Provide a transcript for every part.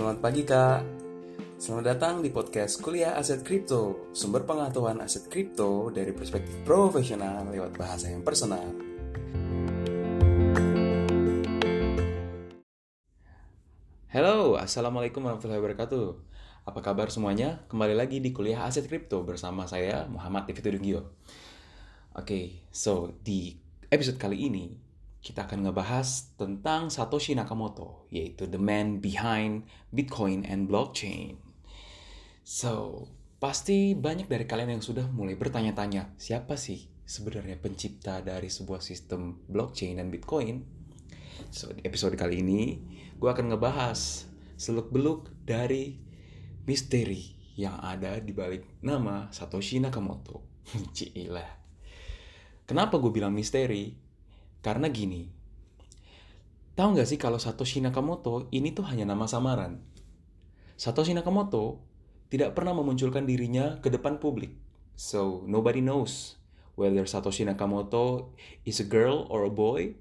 Selamat pagi Kak. Selamat datang di podcast Kuliah Aset Kripto, sumber pengetahuan aset kripto dari perspektif profesional lewat bahasa yang personal. Halo, Assalamualaikum warahmatullahi wabarakatuh. Apa kabar semuanya? Kembali lagi di Kuliah Aset Kripto bersama saya Muhammad Tifitudungio. Oke, so di episode kali ini kita akan ngebahas tentang Satoshi Nakamoto, yaitu the man behind Bitcoin and blockchain. So, pasti banyak dari kalian yang sudah mulai bertanya-tanya, siapa sih sebenarnya pencipta dari sebuah sistem blockchain dan Bitcoin? So, di episode kali ini, gue akan ngebahas seluk-beluk dari misteri yang ada di balik nama Satoshi Nakamoto. Cilah. Kenapa gue bilang misteri? Karena gini, tahu nggak sih kalau Satoshi Nakamoto ini tuh hanya nama samaran. Satoshi Nakamoto tidak pernah memunculkan dirinya ke depan publik. So, nobody knows whether Satoshi Nakamoto is a girl or a boy,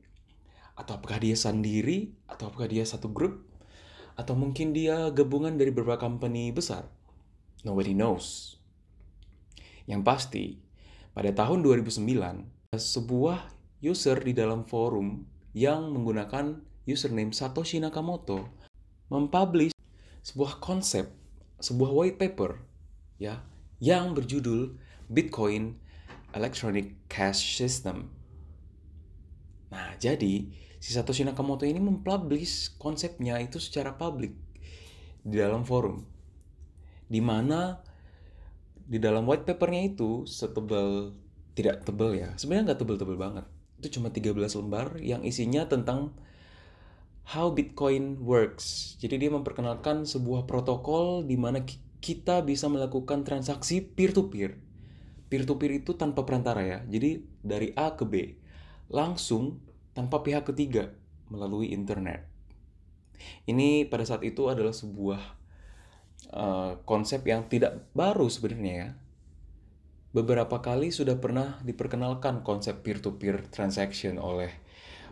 atau apakah dia sendiri, atau apakah dia satu grup, atau mungkin dia gabungan dari beberapa company besar. Nobody knows. Yang pasti, pada tahun 2009, sebuah user di dalam forum yang menggunakan username Satoshi Nakamoto mempublish sebuah konsep, sebuah white paper ya yang berjudul Bitcoin Electronic Cash System. Nah, jadi si Satoshi Nakamoto ini mempublish konsepnya itu secara publik di dalam forum. Di mana di dalam white papernya itu setebal tidak tebal ya. Sebenarnya nggak tebal-tebal banget itu cuma 13 lembar yang isinya tentang how Bitcoin works. Jadi dia memperkenalkan sebuah protokol di mana kita bisa melakukan transaksi peer to peer. Peer to peer itu tanpa perantara ya. Jadi dari A ke B langsung tanpa pihak ketiga melalui internet. Ini pada saat itu adalah sebuah uh, konsep yang tidak baru sebenarnya ya beberapa kali sudah pernah diperkenalkan konsep peer-to-peer transaction oleh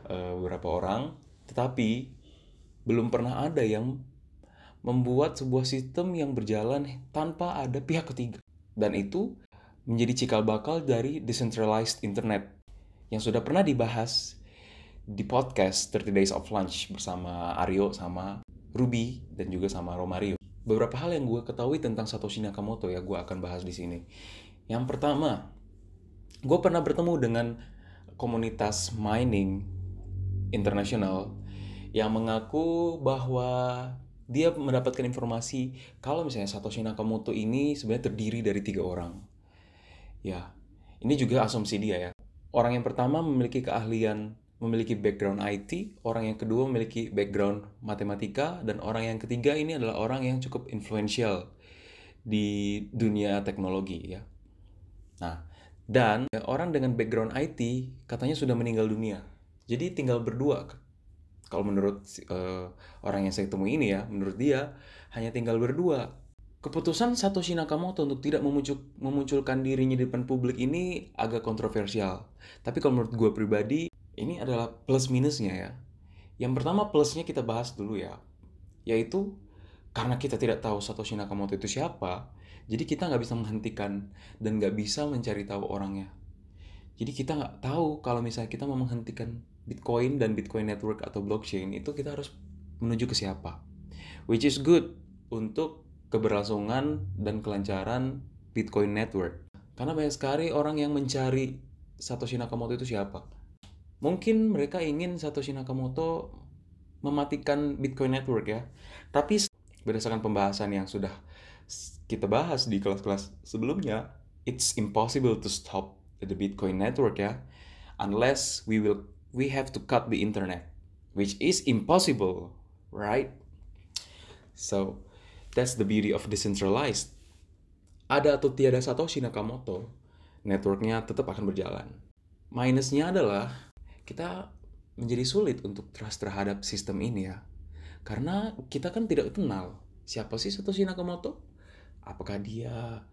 uh, beberapa orang, tetapi belum pernah ada yang membuat sebuah sistem yang berjalan tanpa ada pihak ketiga. Dan itu menjadi cikal bakal dari decentralized internet yang sudah pernah dibahas di podcast 30 Days of Lunch bersama Aryo sama Ruby dan juga sama Romario. Beberapa hal yang gue ketahui tentang Satoshi Nakamoto ya gue akan bahas di sini. Yang pertama, gue pernah bertemu dengan komunitas mining internasional yang mengaku bahwa dia mendapatkan informasi kalau misalnya Satoshi Nakamoto ini sebenarnya terdiri dari tiga orang. Ya, ini juga asumsi dia ya. Orang yang pertama memiliki keahlian, memiliki background IT, orang yang kedua memiliki background matematika, dan orang yang ketiga ini adalah orang yang cukup influential di dunia teknologi ya. Nah, dan orang dengan background IT katanya sudah meninggal dunia. Jadi tinggal berdua. Kalau menurut uh, orang yang saya temui ini ya, menurut dia hanya tinggal berdua. Keputusan Satoshi Nakamoto untuk tidak memuncul, memunculkan dirinya di depan publik ini agak kontroversial. Tapi kalau menurut gue pribadi, ini adalah plus minusnya ya. Yang pertama plusnya kita bahas dulu ya. Yaitu karena kita tidak tahu Satoshi Nakamoto itu siapa, jadi kita nggak bisa menghentikan dan nggak bisa mencari tahu orangnya. Jadi kita nggak tahu kalau misalnya kita mau menghentikan Bitcoin dan Bitcoin Network atau blockchain itu kita harus menuju ke siapa. Which is good untuk keberlangsungan dan kelancaran Bitcoin Network. Karena banyak sekali orang yang mencari Satoshi Nakamoto itu siapa. Mungkin mereka ingin Satoshi Nakamoto mematikan Bitcoin Network ya. Tapi berdasarkan pembahasan yang sudah kita bahas di kelas-kelas sebelumnya, it's impossible to stop the Bitcoin network ya, unless we will we have to cut the internet, which is impossible, right? So that's the beauty of decentralized. Ada atau tiada Satoshi Nakamoto, networknya tetap akan berjalan. Minusnya adalah kita menjadi sulit untuk trust terhadap sistem ini ya. Karena kita kan tidak kenal siapa sih Satoshi Nakamoto apakah dia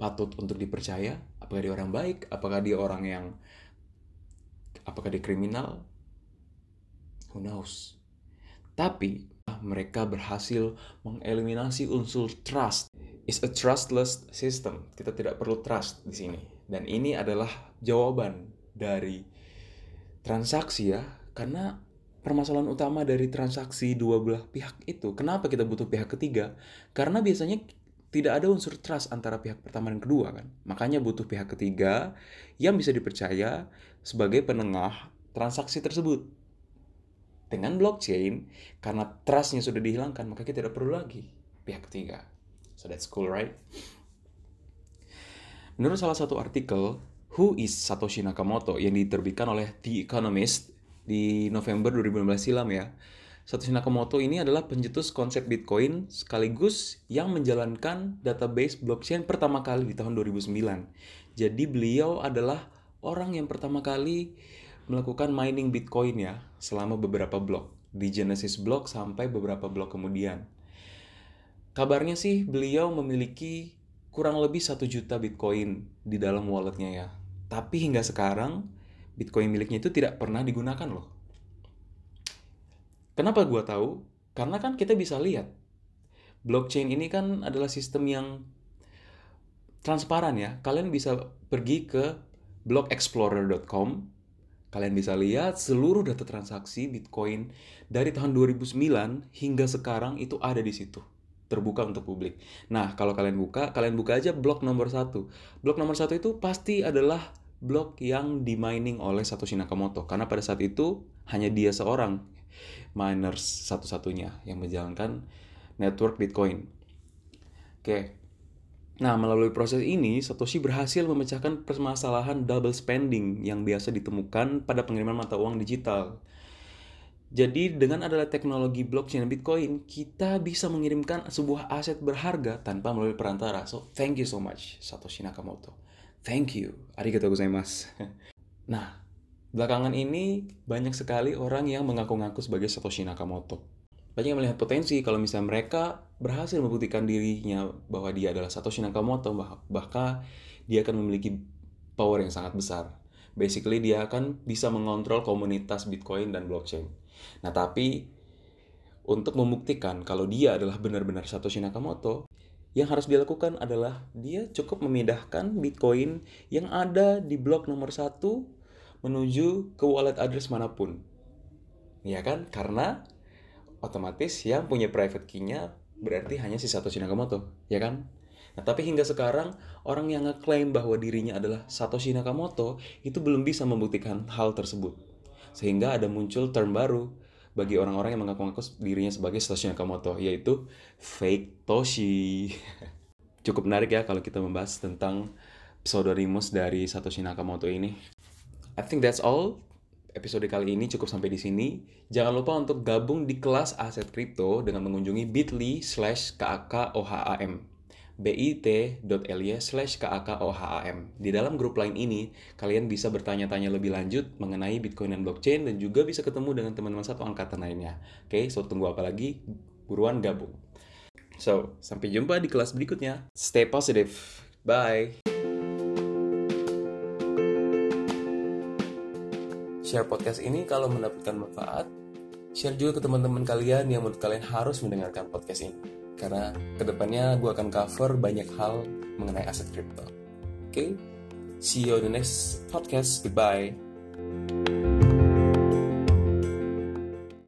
patut untuk dipercaya apakah dia orang baik apakah dia orang yang apakah dia kriminal who knows tapi mereka berhasil mengeliminasi unsur trust. It's a trustless system. Kita tidak perlu trust di sini. Dan ini adalah jawaban dari transaksi ya. Karena permasalahan utama dari transaksi dua belah pihak itu, kenapa kita butuh pihak ketiga? Karena biasanya tidak ada unsur trust antara pihak pertama dan kedua kan. Makanya butuh pihak ketiga yang bisa dipercaya sebagai penengah transaksi tersebut. Dengan blockchain, karena trustnya sudah dihilangkan, maka kita tidak perlu lagi pihak ketiga. So that's cool, right? Menurut salah satu artikel, Who is Satoshi Nakamoto yang diterbitkan oleh The Economist di November 2015 silam ya. Satoshi Nakamoto ini adalah pencetus konsep Bitcoin sekaligus yang menjalankan database blockchain pertama kali di tahun 2009. Jadi beliau adalah orang yang pertama kali melakukan mining Bitcoin ya selama beberapa blok di Genesis Block sampai beberapa blok kemudian. Kabarnya sih beliau memiliki kurang lebih satu juta Bitcoin di dalam walletnya ya. Tapi hingga sekarang Bitcoin miliknya itu tidak pernah digunakan loh. Kenapa gua tahu? Karena kan kita bisa lihat blockchain ini kan adalah sistem yang transparan ya. Kalian bisa pergi ke blockexplorer.com Kalian bisa lihat seluruh data transaksi Bitcoin dari tahun 2009 hingga sekarang itu ada di situ. Terbuka untuk publik. Nah, kalau kalian buka, kalian buka aja blok nomor satu. Blok nomor satu itu pasti adalah blok yang dimining oleh Satoshi Nakamoto. Karena pada saat itu hanya dia seorang miners satu-satunya yang menjalankan network Bitcoin. Oke, Nah, melalui proses ini, Satoshi berhasil memecahkan permasalahan double spending yang biasa ditemukan pada pengiriman mata uang digital. Jadi, dengan adanya teknologi blockchain dan Bitcoin, kita bisa mengirimkan sebuah aset berharga tanpa melalui perantara. So, thank you so much, Satoshi Nakamoto. Thank you. Arigatou gozaimasu. Nah, belakangan ini banyak sekali orang yang mengaku-ngaku sebagai Satoshi Nakamoto banyak yang melihat potensi kalau misalnya mereka berhasil membuktikan dirinya bahwa dia adalah Satoshi Nakamoto bah bahkan dia akan memiliki power yang sangat besar. Basically dia akan bisa mengontrol komunitas Bitcoin dan blockchain. Nah, tapi untuk membuktikan kalau dia adalah benar-benar Satoshi Nakamoto, yang harus dilakukan adalah dia cukup memindahkan Bitcoin yang ada di blok nomor satu menuju ke wallet address mana pun. Ya kan? Karena otomatis yang punya private key-nya berarti hanya si Satoshi Nakamoto, ya kan? Nah, tapi hingga sekarang orang yang ngeklaim bahwa dirinya adalah Satoshi Nakamoto itu belum bisa membuktikan hal tersebut. Sehingga ada muncul term baru bagi orang-orang yang mengaku-ngaku dirinya sebagai Satoshi Nakamoto, yaitu fake Toshi. Cukup menarik ya kalau kita membahas tentang pseudonymus dari Satoshi Nakamoto ini. I think that's all episode kali ini cukup sampai di sini. Jangan lupa untuk gabung di kelas aset kripto dengan mengunjungi bit.ly slash kakoham bit.ly slash kakoham. Di dalam grup lain ini, kalian bisa bertanya-tanya lebih lanjut mengenai Bitcoin dan blockchain dan juga bisa ketemu dengan teman-teman satu angkatan lainnya. Oke, okay, so tunggu apa lagi? Buruan gabung. So, sampai jumpa di kelas berikutnya. Stay positive. Bye. Share podcast ini kalau mendapatkan manfaat, share juga ke teman-teman kalian yang menurut kalian harus mendengarkan podcast ini. Karena ke depannya gue akan cover banyak hal mengenai aset kripto. Oke, okay? see you on the next podcast. Goodbye.